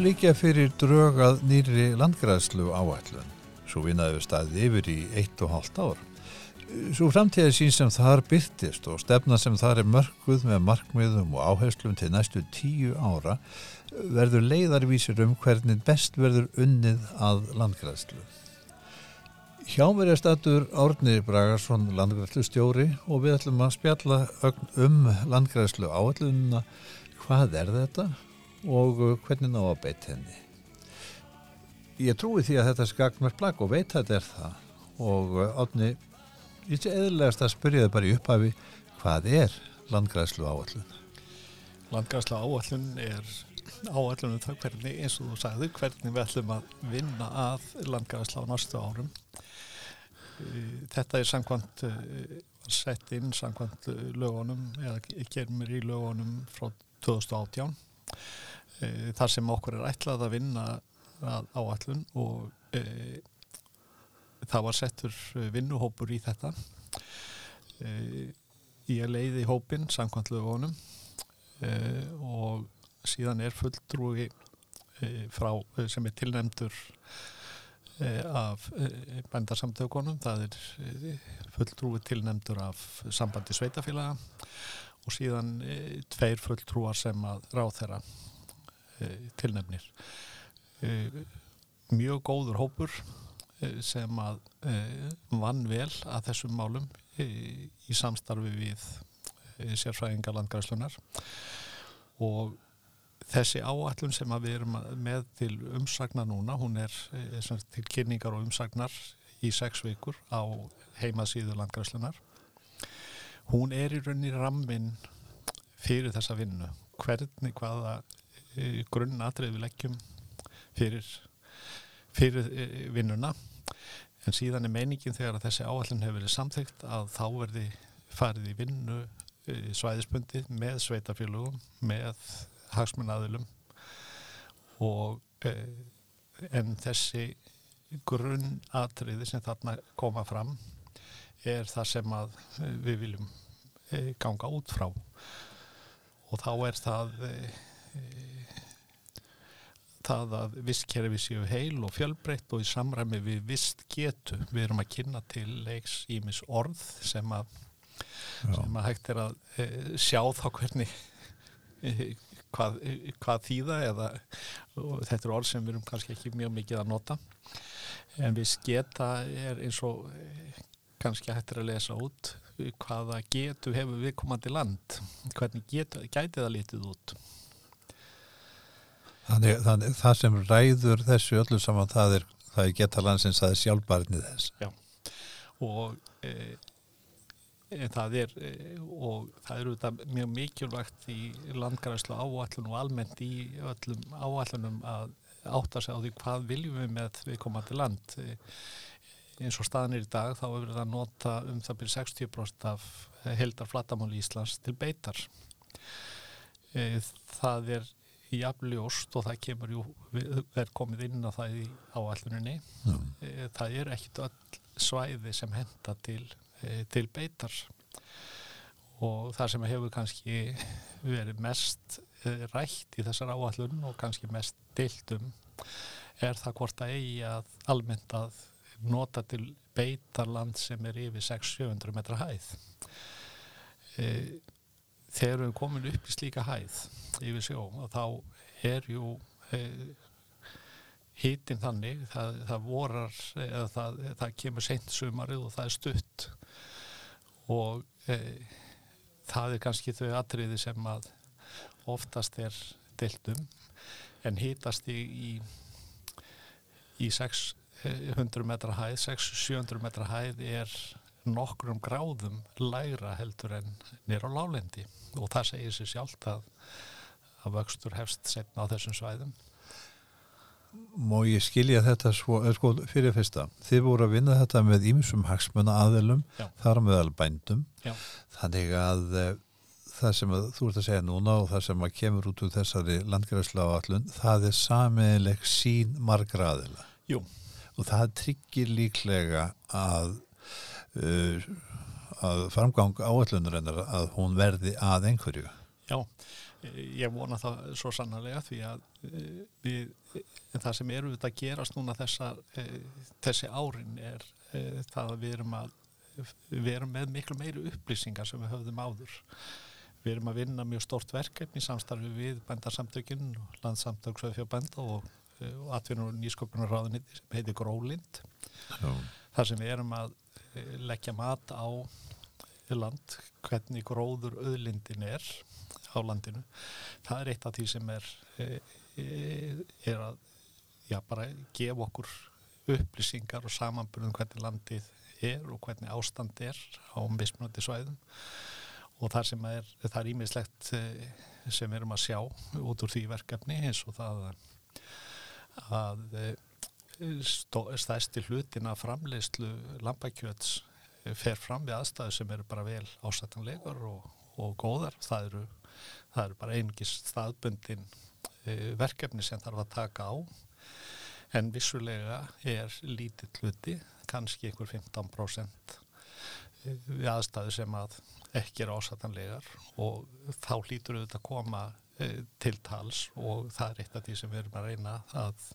líka fyrir drög að nýri landgræðslu áætlun. Svo vinnaðu staðið yfir í eitt og hálft ár. Svo framtíði sín sem þar byrtist og stefna sem þar er mörguð með markmiðum og áherslum til næstu tíu ára verður leiðarvísir um hvernig best verður unnið að landgræðslu. Hjá mér er statur Árni Bragarsson landgræðslu stjóri og við ætlum að spjalla um landgræðslu áallununa hvað er þetta og hvernig ná að beitt henni. Ég trúi því að þetta er skagmert blag og veit að þetta er það og Árni ég sé eðlilegast að spyrja þið bara í upphafi hvað er landgræðslu áallun? Landgræðslu áallun er áallunum það hvernig, eins og þú sagði, hvernig við ætlum að vinna að landgræðslu á næstu árum. Þetta er samkvæmt sett inn samkvæmt lögunum eða gerumir í lögunum frá 2018 þar sem okkur er ætlað að vinna að áallun og það var settur vinnuhópur í þetta. Eh, ég leiði hópin samkvæmt lögunum eh, og síðan er fulltrúi frá, sem er tilnæmdur af bændarsamtökunum það er fulltrúi tilnæmdur af sambandi sveitafélaga og síðan tveir fulltrúar sem að ráð þeirra tilnæmnir mjög góður hópur Eh, sem að eh, vann vel að þessum málum eh, í samstarfi við sérfræðingar landgræslunar og þessi áallun sem við erum með til umsagnar núna, hún er til kynningar og umsagnar í sex vikur á heimasíðu landgræslunar hún er í rauninni rammin fyrir þessa vinnu. Hvernig hvaða grunnatrið við leggjum fyrir, fyrir vinnuna. En síðan er meiningin þegar að þessi áallin hefur verið samþygt að þá verði farið í vinnu e, svæðisbundi með sveitafélugum, með hagsmunnaðilum og e, en þessi grunnatriði sem þarna koma fram er það sem að við viljum ganga út frá. Og þá er það það að vistkerfi séu heil og fjölbreytt og í samræmi við vist getu. Við erum að kynna til leiks ímis orð sem að, sem að hægt er að e, sjá þá hvernig e, hvað, hvað þýða eða þetta eru orð sem við erum kannski ekki mjög mikið að nota. En vist geta er eins og kannski hægt er að lesa út hvaða getu hefur viðkomandi land? Hvernig getu, gæti það litið út Þannig, þannig það sem ræður þessu öllu saman það er, það er geta landsins það er sjálfbarnið þess. Já. Og e, e, það er e, og það eru þetta mjög mikilvægt í landgræslu áallun og almennt í öllum áallunum að átta sig á því hvað viljum við með við komandi land. E, eins og staðinir í dag þá hefur við að nota um það byrju 60% af heldar flattamáli Íslands til beitar. E, það er jafnljóst og það kemur jú, verð komið inn á það í áalluninni mm. það er ekkit öll svæði sem henda til, e, til beitar. Og það sem hefur kannski verið mest e, rætt í þessar áallun og kannski mest deiltum er það hvort að eigi að almennt að nota til beitarland sem er yfir 600-700 metra hæð þegar við komum upp í slíka hæð yfir sjó og þá er jú eh, hýtin þannig það, það vorar eða það, það kemur seint sumarið og það er stutt. Og eh, það er kannski þau atriði sem að oftast er deltum en hýtast í, í í 600 metra hæð 600-700 metra hæð er nokkrum gráðum lægra heldur en nýra á lálendi og það segir sér sjálft að, að vöxtur hefst setna á þessum svæðum Má ég skilja þetta svo, sko, fyrir fyrsta þið voru að vinna þetta með ímsum hagsmuna aðelum, Já. þar með albændum Já. þannig að e, það sem að, þú ert að segja núna og það sem að kemur út úr þessari landgræsla á allun, það er samiðileg sín margra aðela Jú. og það tryggir líklega að uh, að framgang áallunarinnar að hún verði að einhverju? Já, ég vona það svo sannarlega því að við, það sem eru þetta að gerast núna þessa, þessi árin er það að við erum að við erum með miklu meiri upplýsingar sem við höfðum áður. Við erum að vinna mjög stort verkefni samstarfi við bændarsamtökinn landsamtöksöðfjörbænda og, og atvinnur og nýsköpunarráðuniti sem heitir Grólind. Þar sem við erum að leggja mat á land hvernig gróður auðlindin er á landinu. Það er eitt af því sem er er að já, gefa okkur upplýsingar og samanbyrjum hvernig landið er og hvernig ástand er á mismunandi svæðum. Og þar sem er, það er ímiðslegt eh, sem við erum að sjá út úr því verkefni eins og það að stæsti hlutin af framleyslu lampakjöts eh, fer fram við aðstæðu sem eru bara vel ásættanlegar og, og góðar. Það eru, það eru bara einingist staðbundin verkefni sem þarf að taka á en vissulega er lítið hluti kannski ykkur 15% við aðstæðu sem að ekki er ásætanlegar og þá við þetta að koma til tals og það er eitt af því sem við erum að reyna að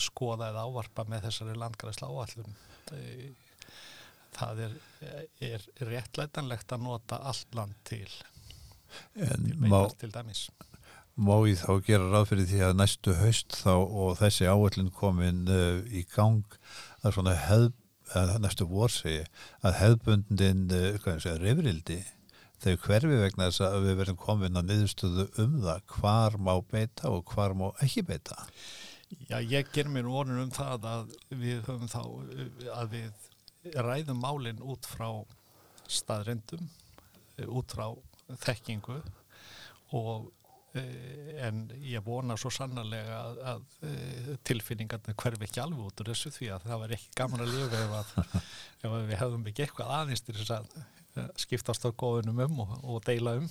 skoða eða ávarpa með þessari landgræsla áallum e, það er, er réttlætanlegt að nota allt land til. En til, má, til dæmis. Má ég þá gera ráð fyrir því að næstu haust þá og þessi áallin komin uh, í gang er svona hefð, næstu vor segi, að hefðbundin reyfrildi þau hverfi vegna þess að við verðum komin að niðurstöðu um það hvar má beita og hvar má ekki beita Já, ég ger mér orðin um það að við höfum þá að við ræðum málinn út frá staðrendum út frá þekkingu og Eh, en ég vona svo sannarlega að, að eh, tilfinningarna hverfi ekki alveg út úr þessu því að það var ekki gaman að lifa ef, að, ef við hefðum ekki eitthvað aðeins til þess að eh, skiptast á góðunum um og, og deila um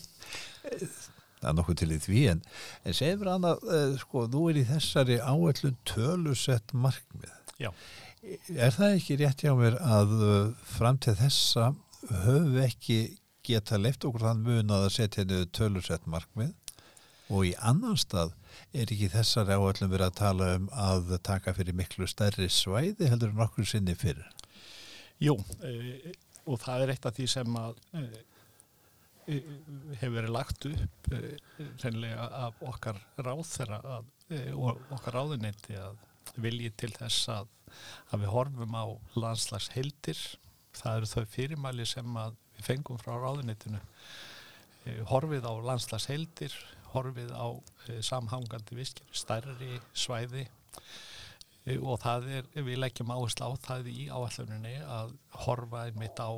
Það er nokkuð til í því en, en segur annað, sko, þú er í þessari áallun tölusett markmið Já. Er það ekki rétt hjá mér að fram til þessa höfum við ekki geta leift okkur þann mun að setja henni tölusett markmið og í annan stað er ekki þessar áallum verið að tala um að taka fyrir miklu stærri svæði heldur en okkur sinni fyrir? Jú, e, og það er eitt af því sem að e, hefur verið lagt upp reynilega af okkar ráð þeirra að, og okkar ráðunetti að viljið til þess að, að við horfum á landslags heildir það eru þau fyrirmæli sem við fengum frá ráðunettinu horfið á landslags heildir horfið á samhangandi viskir, stærri svæði. Og það er, við leggjum áherslu á það í áalluninni að horfa einmitt á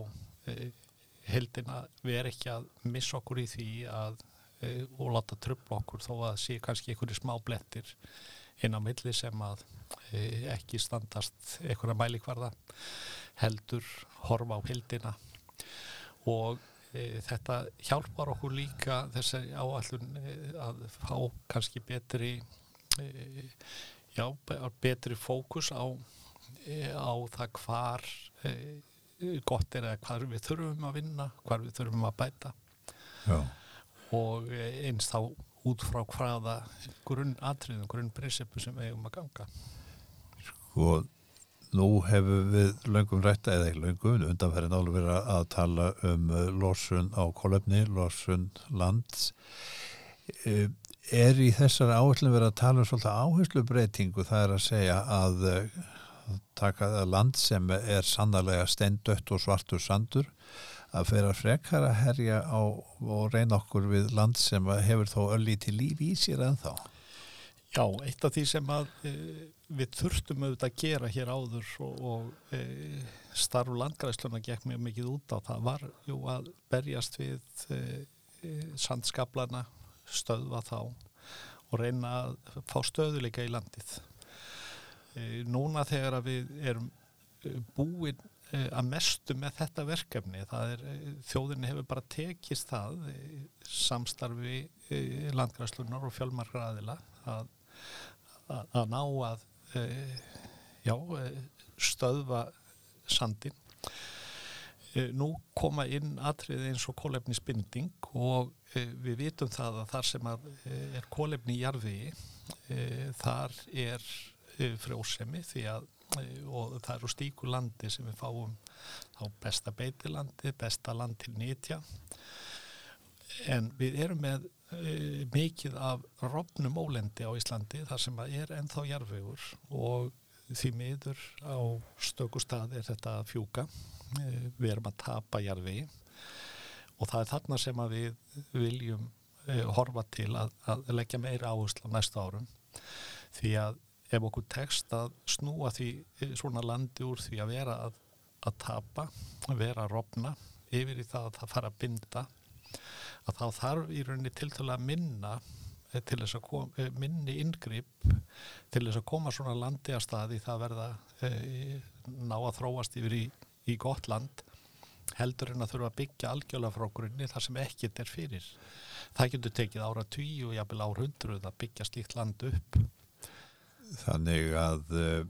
e, heldina, við erum ekki að missa okkur í því að og láta tröfla okkur þó að sé kannski einhverju smá blettir inn á milli sem að ekki standast einhverja mælikvarða heldur horfa á heldina og e, þetta hjálpar okkur líka þessi áallun e, að fá kannski betri e, já, betri fókus á, á það hvar gott er eða hvað við þurfum að vinna hvað við þurfum að bæta já. og e, eins þá út frá hvaða grunn atriðum, grunn prinsipu sem við eigum að ganga Sko Nú hefur við löngum rætta eða ekki löngum, undanferðin álu verið að tala um uh, losun á kolöfni, losun lands. Uh, er í þessari áherslu verið að tala um svolítið áherslu breytingu, það er að segja að uh, taka land sem er sannarlega steindött og svartur sandur, að fyrir að frekara herja á og reyna okkur við land sem hefur þó öllu til líf í sér en þá. Já, eitt af því sem að e, við þurftum auðvitað að gera hér áður og, og e, starf landgræsluna gekk mjög mikið út á það var jú að berjast við e, e sandskablana, stöðva þá og reyna að fá stöðuleika í landið. E, núna þegar við erum e, búin að mestu með þetta verkefni, það er þjóðinni hefur bara tekist það samstarfi landgræslunar og fjölmargraðila að að ná að já, stöðva sandin nú koma inn atrið eins og kólefnisbinding og við vitum það að þar sem að er kólefni í jarfiði þar er frjósemi því að og það eru stíku landi sem við fáum á besta beitilandi, besta land til nýtja en við erum með e, mikið af rofnum ólendi á Íslandi þar sem er ennþá jarfegur og því miður á stöku stað er þetta að fjúka. E, við erum að tapa jarfi og það er þarna sem að við viljum e, horfa til að, að leggja meira áherslu á næsta árum. Því að ef okkur tekst að snúa því svona landi úr því að vera að, að tapa, að vera að rofna yfir í það að það fara að binda að þá þarf í rauninni til til að minna eh, til þess að kom, eh, minni yngripp til þess að koma svona landi að staði það verða e, ná að þróast yfir í, í gott land heldur en að þurfa að byggja algjörlega frá grunni þar sem ekkit er fyrir. Það getur tekið ára tíu og jápil ár hundruð að byggja slíkt land upp Þannig að uh,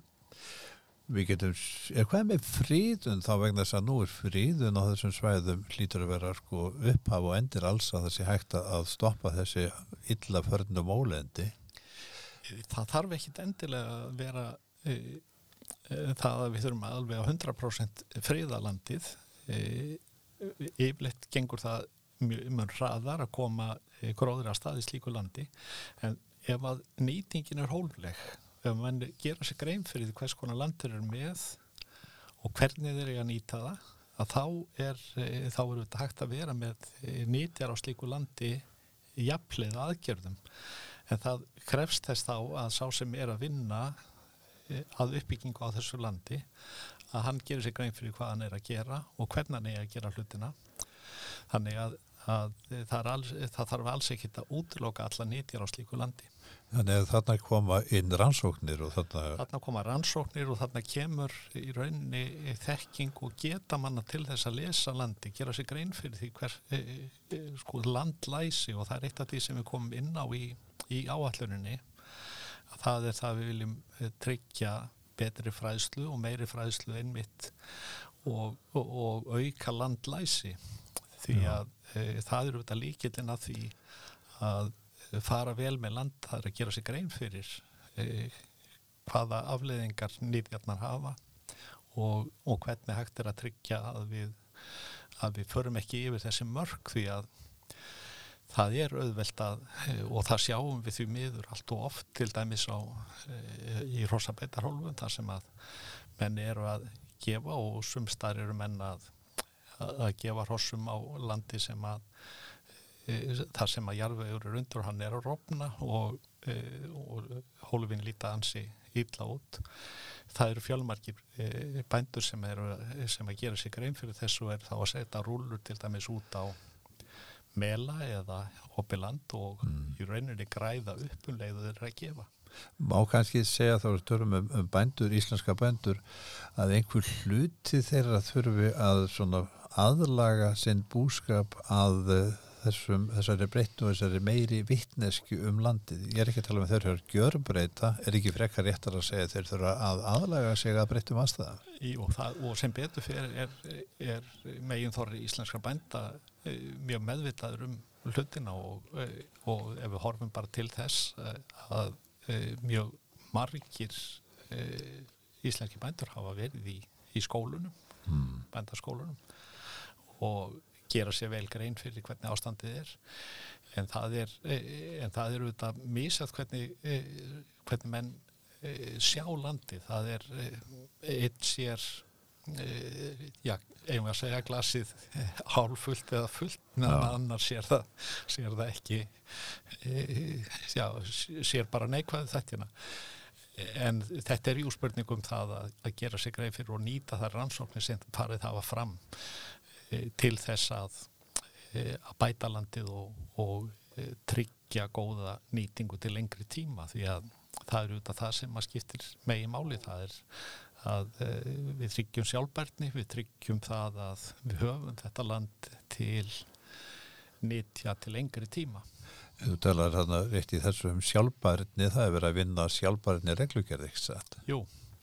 við getum, er hvað með fríðun þá vegna þess að nú er fríðun á þessum svæðum hlýtur að vera sko upphaf og endir alls að þessi hægt að stoppa þessi illa förnum ólendi. Það þarf ekkit endilega að vera e, e, það að við þurfum alveg á 100% fríðalandið e, yfirleitt gengur það mjög mjög hraðar að koma gróður að staði slíku landi. En ef að nýtingin er hólfleg ef mann gera sér grein fyrir því hvers konar landur er með og hvernig þeir eru að nýta það að þá er, e, þá er þetta hægt að vera með e, nýtjar á slíku landi jafnleið aðgjörðum en það krefst þess þá að sá sem er að vinna e, að uppbyggingu á þessu landi að hann gerir sér grein fyrir hvað hann er að gera og hvernig hann er að gera hlutina. Þannig að, að það, alls, það þarf alls ekkit að útloka alla nýtjar á slíku landi. Þannig að þarna koma inn rannsóknir og þarna... Þarna koma rannsóknir og þarna kemur í rauninni þekking og geta manna til þess að lesa landi, gera sig grein fyrir því hver e, e, sko landlæsi og það er eitt af því sem við komum inn á í, í áalluninni að það er það við viljum e, tryggja betri fræðslu og meiri fræðslu einmitt og, og, og auka landlæsi því að e, það eru þetta líkillin að því að fara vel með land, það er að gera sig grein fyrir e, hvaða afleðingar nýðjarnar hafa og, og hvernig hægt er að tryggja að við, að við förum ekki yfir þessi mörg því að það er auðvelt að og það sjáum við því miður allt og oft til dæmis á í Rossabætarhólfum þar sem að menn eru að gefa og sumstar eru menn að að gefa rossum á landi sem að E, þar sem að jarðvegur er undur hann er að rofna og, e, og hólfinn líta ansi ítla út það eru fjölmarkir e, bændur sem, er, sem að gera sig grein fyrir þessu er þá að setja rúlur til dæmis út á mela eða oppiland og mm. í rauninni græða upp um þeirra að gefa Má kannski segja þá er törnum um, um bændur, íslenska bændur að einhver hluti þeirra þurfi að aðlaga sinn búskap að þessum, þessari breyttu og þessari meiri vittnesku um landið. Ég er ekki að tala um þeir eru gjörbreyta, er ekki frekar réttar að segja þeir þurfa að aðlaga sig að breyttum aðstæða. Og, og sem betur fyrir er, er megin þorri íslenska bænda eh, mjög meðvitaður um hlutina og, eh, og ef við horfum bara til þess eh, að mjög margir íslenski bændur hafa verið í, í skólunum, mm. bændaskólunum og gera sér vel grein fyrir hvernig ástandið er. En það er e, en það er auðvitað mísað hvernig, e, hvernig menn e, sjá landi það er eitt sér já, eigum við að segja glasið hálfullt eða fullt meðan annar sér það, sér það ekki já, sér bara neikvæðu þettina en þetta er jú spurningum það að, að gera sig greið fyrir og nýta það rannsóknir sem farið hafa fram til þess að, eh, að bæta landið og, og eh, tryggja góða nýtingu til lengri tíma því að það er auðvitað það sem að skiptir megi máli það er að við tryggjum sjálfbærni, við tryggjum það að við höfum þetta land til nýtja til lengri tíma. Þú talar þarna rétt í þessu um sjálfbærni, það er verið að vinna sjálfbærni reglugjörði, ekki satt? Jú.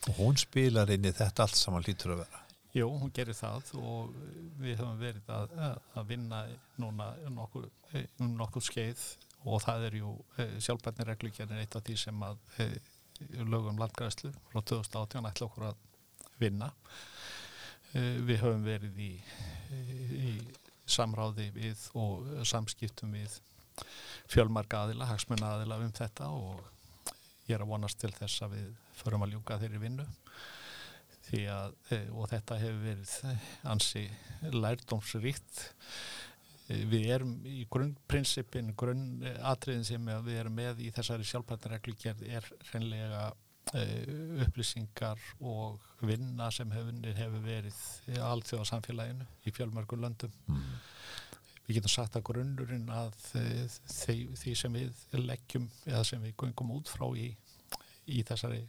Og hún spilar inn í þetta allt saman lítur að vera. Jú, hún gerir það og við höfum verið að, að vinna núna nokkur, um nokkur skeið og það er jú sjálfbærni reglugjörðin eitt af því sem að lögum landgræslu frá 2018 ætla okkur að vinna. Við höfum verið í, í samráði við og samskiptum við fjölmarka aðila, hagsmunna aðila um þetta og ég er að vonast til þess að við förum að ljúka þeirri vinnu því að, e, og þetta hefur verið ansi lærdomsríkt e, við erum í grunnprinsipin grunnatriðin sem við erum með í þessari sjálfbærtareglugjörð er reynlega e, upplýsingar og vinna sem hefur, hefur verið allt þjóða samfélaginu í fjölmörgur löndum mm. við getum sagt að grunnurinn að því sem við leggjum eða sem við gungum út frá í í þessari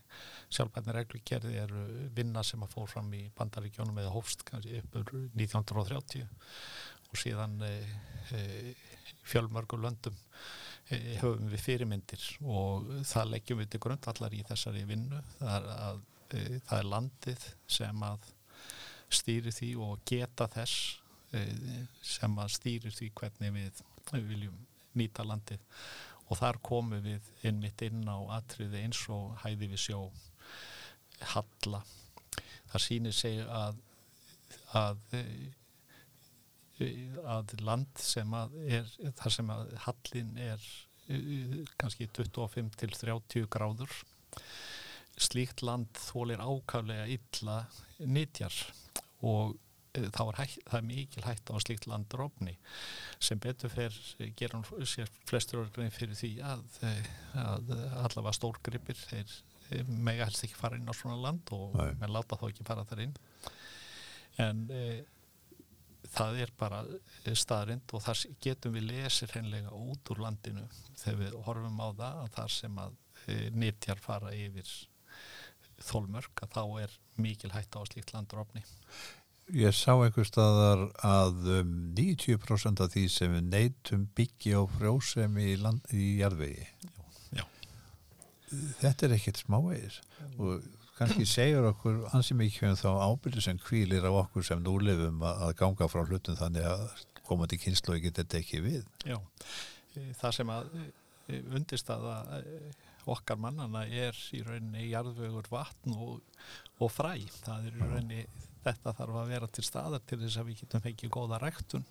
sjálfbærni reglugerði er vinna sem að fór fram í bandaríkjónum eða hófst kannski uppur 1930 og síðan e, e, fjölmörgur löndum e, höfum við fyrirmyndir og það leggjum við til grundvallar í þessari vinnu. Það er, að, e, það er landið sem að stýri því og geta þess e, sem að stýri því hvernig við viljum nýta landið og þar komum við innmitt inn á atriði eins og hæði við sjó halla. Það sýnir sig að að að land sem að er þar sem að hallin er kannski 25 til 30 gráður. Slíkt land þólir ákavlega illa nýtjar og þá er, hægt, það er mikil hægt á slíkt landrófni sem betur fer gera sér flestur orðin fyrir því að, eh, að allavega stórgripir þeir mega helst ekki fara inn á svona land og menn láta þá ekki fara þar inn. En e, það er bara staðrind og þar getum við lesið hreinlega út úr landinu. Þegar við horfum á það að þar sem að e, nýttjar fara yfir þólmörk að þá er mikil hægt á slíkt landrófni Ég sá einhver staðar að um, 90% af því sem við neytum byggja á frjósemi í, land, í jarðvegi. Já. Þetta er ekkert smávegis og kannski segjur okkur ansið mikið um þá ábyrðu sem kvílir á okkur sem nú lifum að, ganga frá hlutum þannig að komandi kynslu ekki þetta ekki við. Já, það sem að undist að okkar mannana er í rauninni jarðvegur vatn og, og fræ. Það er í rauninni þetta þarf að vera til staðar til þess að við getum fengið góða ræktun.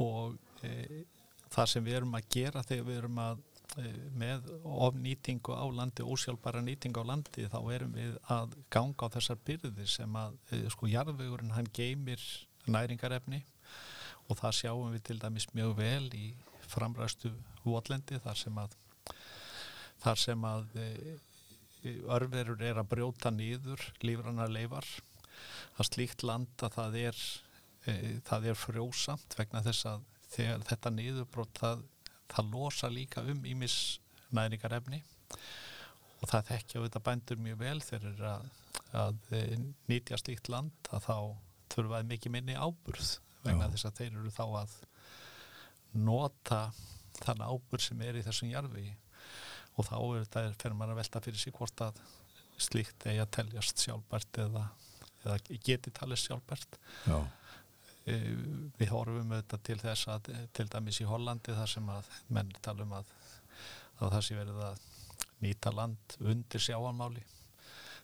Og e, það sem við erum að gera þegar við erum að e, með ofnýtingu á landi, ósjálfbæra nýtingu á landi þá erum við að ganga á þessar byrði sem að e, sko jarðvegurinn hann geymir næringarefni og það sjáum við til dæmis mjög vel í framræstu votlendi þar sem að þar sem að e, örverur er að brjóta nýður lífrannar leifar að slíkt land að það er, e, það er frjósamt vegna þess að þetta niðurbrót það, það losa líka um ímis næringarefni og það þekkja þetta bændur mjög vel þegar að, að e, nýtja slíkt land að þá þurfaði mikið minni áburð vegna Já. þess að þeir eru þá að nota þann áburð sem er í þessum jarfi og þá er þetta, fer maður að velta fyrir sig hvort að slíkt eigi að teljast sjálfbært eða eða geti talið sjálfbært. E, við horfum auðvitað til þess að til dæmis í Hollandi þar sem að menn tala um að, að það sé verið að nýta land undir sjáanmáli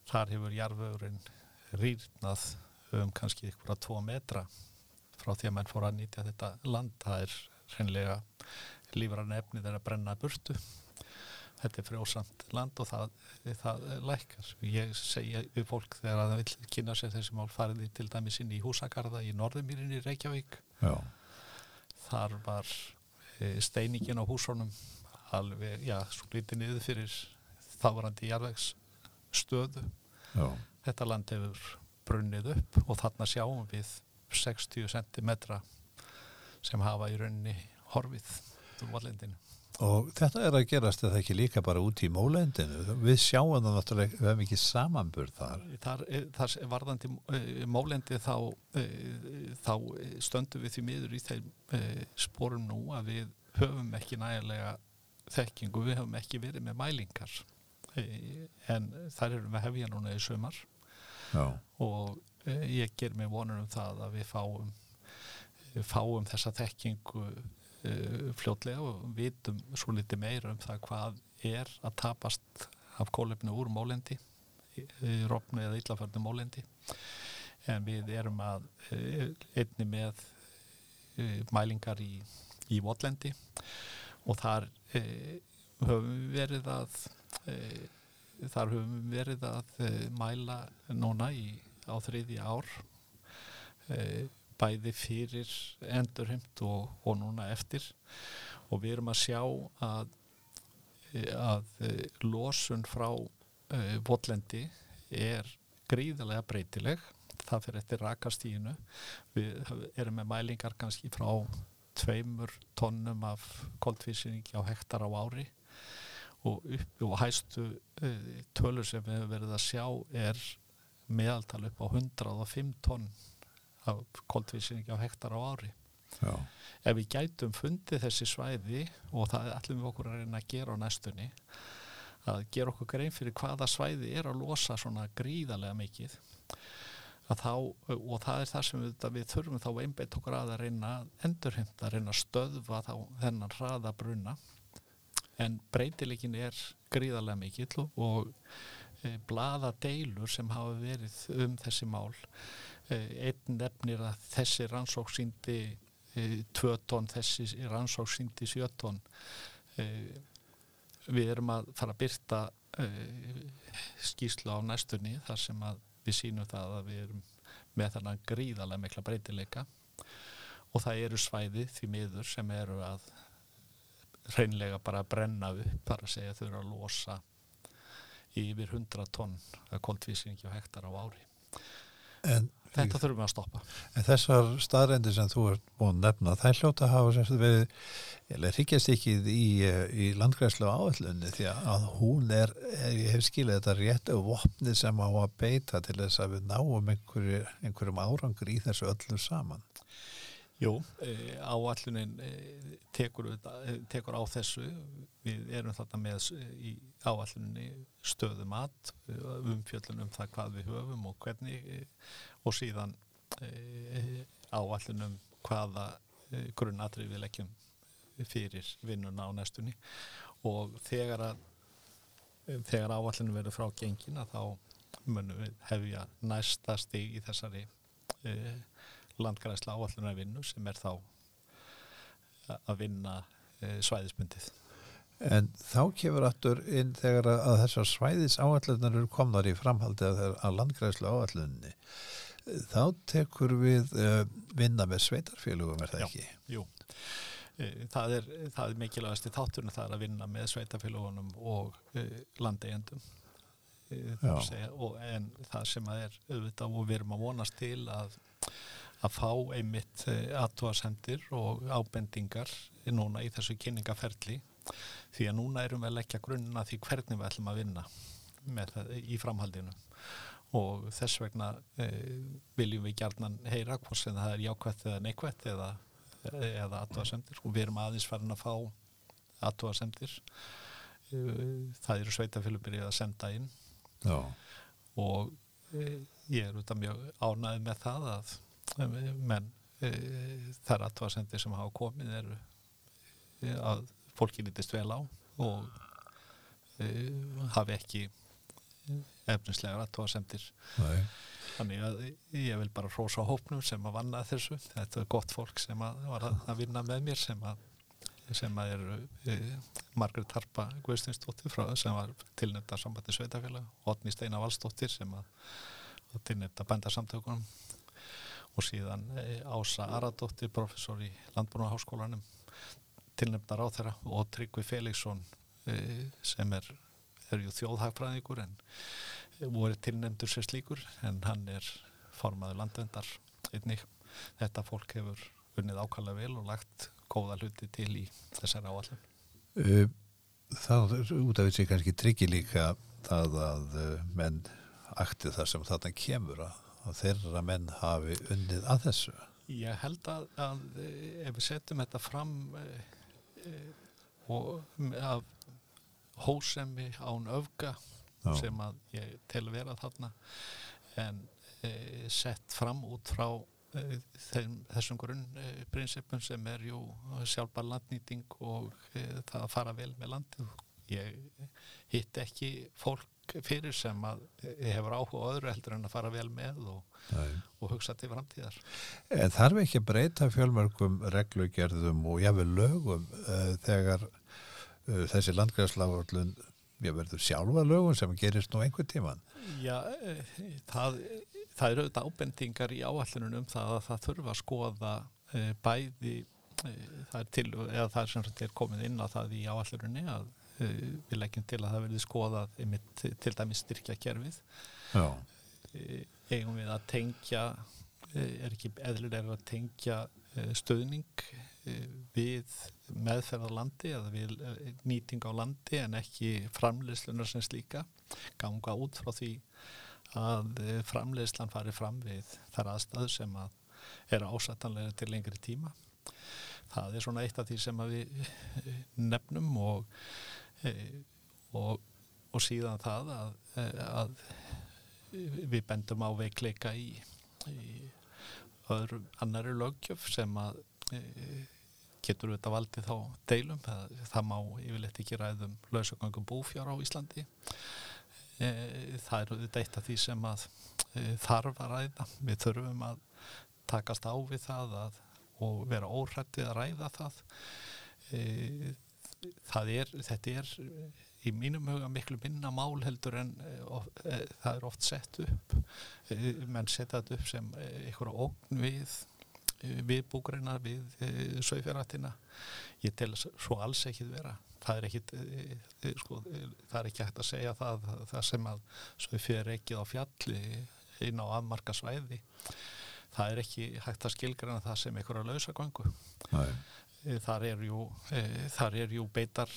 þar hefur jarfugurinn rýrnað um kannski ykkur að tvo metra frá því að menn fór að nýtja þetta land. Það er hreinlega lífran efni þeirra að brenna burtu þetta er frjósamt land og það, það lækkar. Ég segja við fólk þegar það vil kynna sér þessi mál fariði til dæmis inn í húsakarða í Norðumýrinni Reykjavík. Já. Þar var e, steiningin á húsónum alveg, já, svo lítið niður fyrir þávarandi jarðvegsstöðu. Já. Þetta land hefur brunnið upp og þarna sjáum við 60 cm sem hafa í rauninni horfið úr vallendinu. Og þetta er að gerast eða ekki líka bara út í mólendinu. Við sjáum það náttúrulega, við hefum ekki samanburð þar. Þar, þar varðandi eh, mólendi þá, eh, þá stöndum við því miður í þeim eh, spórum nú að við höfum ekki nægilega þekkingu, við höfum ekki verið með mælingar en þar erum við hefja núna í sömar Já. og eh, ég ger mig vonur um það að við fáum fáum þessa þekkingu uh, fljótlega og vitum svo litið meira um það hvað er að tapast af kólefni úr mólendi rofnu eða illaförnu mólendi. En við erum að uh, einni með uh, mælingar í, í votlendi og þar höfum við verið að þar höfum verið að mæla núna í, á þriði ár bæði fyrir endurheimt og, og núna eftir. Og við erum að sjá að, að losun frá uh, votlendi er gríðarlega breytileg. Það fyrir eftir rakastíinu við erum með mælingar kannski frá tveimur tonnum af koldvísinningi á hektar á ári. Og, upp, og hæstu uh, tölur sem við hefum verið að sjá er meðaltal upp á 105 tonn af koldvísing á hektar á ári Já. ef við gætum fundið þessi svæði og það ætlum við okkur að reyna að gera á næstunni að gera okkur grein fyrir hvaða svæði er að losa svona gríðarlega mikið þá, og það er það sem við, við þurfum þá einbeitt okkur að að reyna endurhymta, að reyna að stöðva þá þennan hraða bruna en breytileikin er gríðarlega mikill og e, blada deilur sem hafa verið um þessi mál Eh, einn nefnir að þessi rannsók síndi eh, tvö tónn, þessi rannsók síndi sjö tónn eh, við erum að fara að byrta skýslu á næstunni þar sem að við sínum það að við erum með þannig gríðarlega mikla breytileika. Og það eru svæði því miður sem eru að reynlega bara að brenna upp, bara að segja þau eru að losa yfir 100 tonn koldvísingi og hektar á ári. En Þetta þurfum við að stoppa. En þessar staðrendir sem þú ert búin að nefna, það hljóta hafa sem verið, ég hrigjast ekki í, í landgræslu áallunni því að hún er, ég hef skilið þetta rétt af vopni sem á að beita til þess að við náum einhverju, einhverjum árangur í þessu öllu saman. Jú, e, áallunin e, tekur, tekur á þessu, við erum þarna með í áalluninni stöðu mat, umfjöllunum það hvað við höfum og hvernig og síðan e, áallunum hvaða e, grunnatrið við leggjum fyrir vinnuna á næstunni. Og þegar þegar áallunum verður frá gengina þá munum við hefja næsta stig í þessari e, landgræsla áallunar vinnu sem er þá að vinna e, svæðismyndið En þá kemur aftur inn þegar að þessar svæðis áallunar eru komnar í framhaldi að landgræslu áallunni þá tekur við uh, vinna með sveitarfélugum, er það Já, ekki? Jú, eh, það er, það er mikilvægast í þátturinn það er að vinna með sveitarfélugunum og landegjendum en það sem að er auðvitað og við erum að vonast til að að fá einmitt aðtóasendir og ábendingar núna í þessu kynningaferli. Því að núna erum við að leggja grunnuna því hvernig við ætlum að vinna það, í framhaldinu. Og þess vegna e, viljum við gjarnan heyra hvort sem það er jákvætt eða neikvætt eða, eða aðtóasendir og við erum aðeins farin að fá aðtóasendir það eru sveitafélubirið að senda inn. Já. og e, ég er auðvitað mjög ánæðið með það að menn þar aðtóasendir sem hafa komið eru að fólki lítist vel á og hafi ekki efnislega rættóasemtir þannig að ég vil bara hrósa hópnum sem að vanna þessu. Þetta er gott fólk sem að var að vinna með mér sem að sem að eru e, Margret Harpa Guðstinsdóttir frá sem var tilnefnda sambandi sveitafélag Otni Steina Valstóttir sem að tilnefnda bændarsamtökunum og síðan e, Ása Aradóttir professor í Landbúnaháskólanum tilnefnda ráð þeirra og Tryggvi Felixson e, sem er er þjóðhagfræðingur en voru tilnefndur sér slíkur en hann er formaður landvendar einnig. Þetta fólk hefur unnið ákvæmlega vel og lagt góða hluti til í þessari áallum. Er út af þessi kannski tryggi líka það að menn akti það sem þarna kemur að, að þeirra menn hafi unnið að þessu. Ég held að, að ef við setjum þetta fram uh, og af hósemi án öfga Já. sem að ég tel vera þarna en e, sett fram út frá e, þeim, þessum grunnprinsipum sem er jú sjálfbar landnýting og e, það að fara vel með landið. Ég hitt ekki fólk fyrir sem að hefur áhuga öðru heldur en að fara vel með og, og hugsa til framtíðar. En þarf ekki að breyta fjölmörgum reglugerðum og jáfnveg lögum uh, þegar uh, þessi landgræðsláðurlun verður sjálfa lögum sem gerist nú einhver tíman? Já, það, það eru auðvitað ábendingar í áallunum um það að það þurfa að skoða uh, bæði það er til, það er sem er komið inn á það í áallunni að við leggjum til að það verði skoðað einmitt til dæmis styrkja kerfið Já. eigum við að tengja er ekki eðlulega að tengja stöðning við meðferð á landi eða við nýting á landi en ekki framleyslunar sem slíka. Ganga út frá því að framleyslan fari fram við þar aðstæðu sem að er ásættanlega til lengri tíma. Það er svona eitt af því sem við nefnum og og, og síðan það að, að við bendum á veikleika í, í öðru annari lögjöf sem að e, getur þetta valdið þá deilum. Það, það má yfirleitt ekki ræðum lausagangum búfjár á Íslandi. Það er þetta eitt af því sem að þarf að ræða. Við þurfum að takast á við það að, og vera óhrættið að ræða það er, þetta er í mínum huga miklu minna mál heldur en of, e, það er oft sett upp. E, menn setja þetta upp sem einhverja ógn við við búgreina, við e, sögfjaratina ég tel svo alls ekki vera. Það er ekki sko, það er ekki hægt að segja það, það sem að sögfjör ekki á fjalli inn á afmarka svæði. Það er ekki hægt að skilgjana það sem einhverja lausagöngu. Eh, þar er jú, eh, þar er jú beitar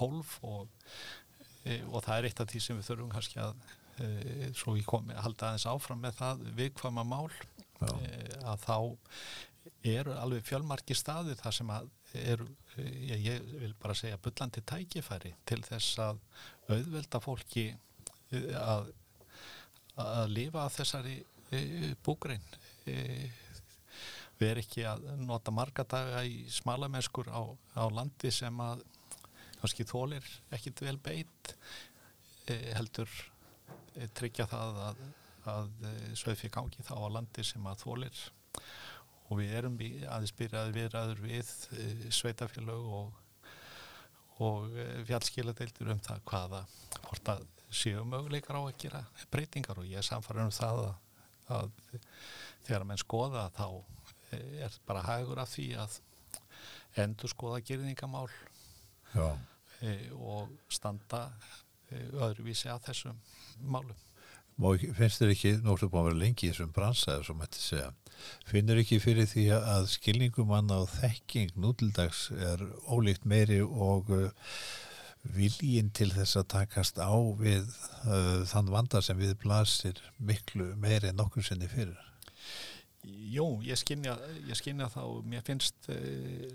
hólf og, eh, og það er eitt af því sem við þurfum kannski að svo við komum að halda aðeins áfram með það viðkvama mál Já. að þá eru alveg fjölmarki staðir þar sem að eru, ég, ég vil bara segja byllandi tækifæri til þess að auðvelda fólki að að lifa að þessari búgrein við erum ekki að nota marga daga í smalamennskur á, á landi sem að kannski þólir ekkit vel beitt e, heldur e, tryggja það að, að e, sögfi gangi þá á landi sem að þólir og við erum aðeins byrjaði viðræður við e, sveitafélög og, og e, fjallskiladeildur um það hvaða hvort að séu möguleikar á að gera breytingar. Og ég er samfarið um það að, að þegar menn skoða þá er bara hagur af því að endur skoða gerðningamál e, og standa e, öðruvísi að þessum málum. Má, finnst þér ekki, nú ertu búin að vera lengi í þessum bransaður sem þetta segja, finnur ekki fyrir því að skilningum og þekking nútildags er ólíkt meiri og uh, viljinn til þess að takast á við uh, þann vandar sem við blasir miklu meiri en nokkur sinni fyrir? Jú, ég skinja, ég skinja þá, mér finnst uh,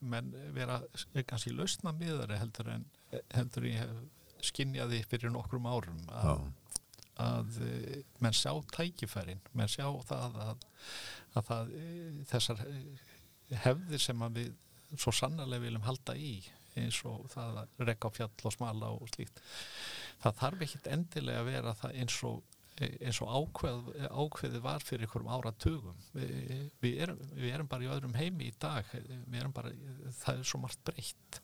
menn vera kannski lausna miðari heldur en heldur ég skinjaði fyrir nokkrum árum að, að uh, menn sjá tækifærin, menn sjá það að, að það, þessar hefðir sem við svo sannarlega viljum halda í eins og það að rekka á fjall og smala og slíkt það þarf ekkit endilega að vera það eins og eins og ákveð, ákveði var fyrir einhverjum áratugum. Vi, við, erum, við erum bara í öðrum heimi í dag. Bara, það er svo margt breytt.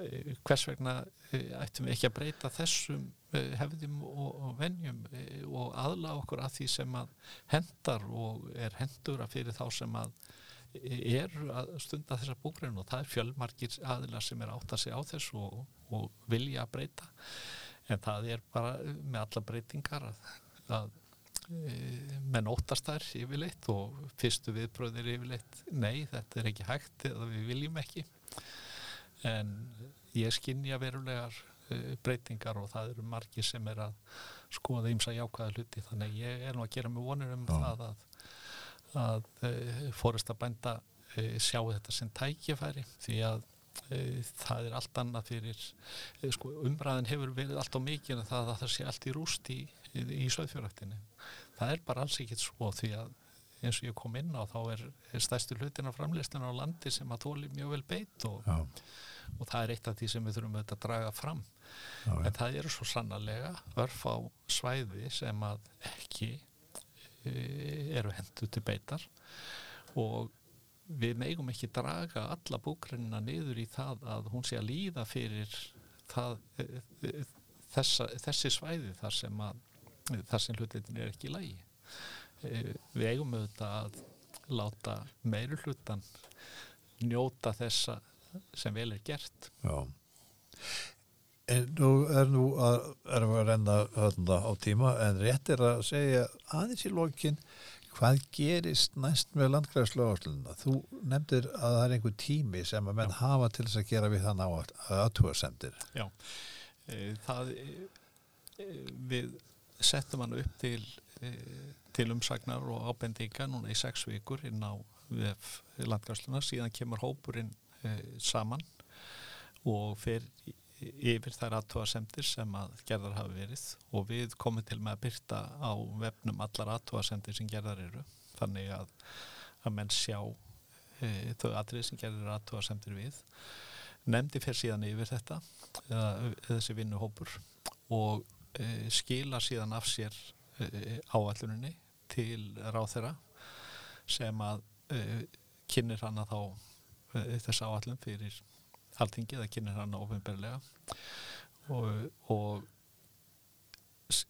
Eh, hvers vegna eh, ættum við ekki að breyta þessum eh, hefðum og, og venjum og aðla okkur að því sem að hendar og er hendur að fyrir þá sem að er að stunda þessa búgrein. Og það er fjölmarkir aðila sem er átt að segja á þess og, og vilja að breyta en það er bara með alla breytingar að, að e, menn óttast þær yfirleitt og fyrstu viðbröðir yfirleitt nei, þetta er ekki hægt eða við viljum ekki en ég skinnja verulegar e, breytingar og það eru margi sem er að skoða ímsa jákvæða hluti þannig ég er nú að gera mig vonir um Já. það að, að e, að bænda sjá þetta sem tækifæri því að það er allt annað fyrir eh, sko, umræðin hefur verið allt á mikið en það að það sé allt í rúst í í, í söðfjöröktinni. Það er bara alls ekkit svo því að eins og ég kom inn á þá er, er stærstu hlutin af framleystin á landi sem að tóli mjög vel beitt og, og það er eitt af því sem við þurfum að draga fram. Já, en það eru svo sannarlega örf á svæði sem að ekki e, eru hendu til beitar og við megum ekki draga alla búkrennina niður í það að hún sé að líða fyrir það, e, e, þessa, þessi svæði þar sem, að, sem hlutin er ekki í lagi. Við eigum auðvitað að láta meiri hlutan njóta þessa sem vel er gert. Já. Nú er að, erum við að renna hönda á tíma en rétt er að segja aðeins í lókin hvað gerist næst með landgræðslöfarslunna? Þú nefndir að það er einhver tími sem að menn Já. hafa til þess að gera við þann á aðtúarsendir. Já, e, það e, e, við settum hann upp til, e, til umsagnar og ábendinga núna í sex vikur inn á landgræðsluna síðan kemur hópurinn e, saman og fer yfir þær aðtóasemdir sem að gerðar hafi verið og við komum til með að byrta á vefnum allar aðtóasemdir sem gerðar eru þannig að, að menn sjá e, þau atrið sem gerðar aðtóasemdir við. Nefndi fyrir síðan yfir þetta eða, þessi vinnuhópur og e, skila síðan af sér e, áalluninni til ráð þeirra sem að e, kynir hana þá e, þess áallun fyrir alþingi, það kynir hann ofinberlega og, og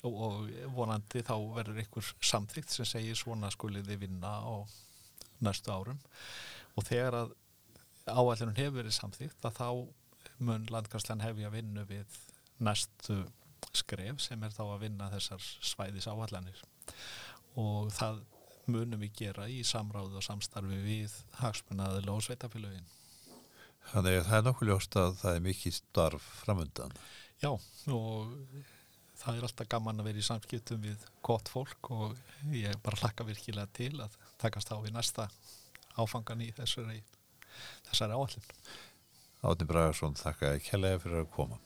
og vonandi þá verður einhver samþygt sem segir svona skuliði vinna á næstu árum. Og þegar að áallunum hefur verið samþygt að þá mun landgarslan hefja vinnu við næstu skref sem er þá að vinna þessar svæðis áallanir og það munum við gera í samráðu og samstarfi við hagsmunnaðil og sveitafélagin Þannig að það er nokkuð ljóst að það er mikið starf framöndan. Já og það er alltaf gaman að vera í samskiptum við gott fólk og ég bara hlakka virkilega til að takast á í næsta áfangan í þessari, þessari áallin. Átni Bragarsson, þakka ekki helga fyrir að koma.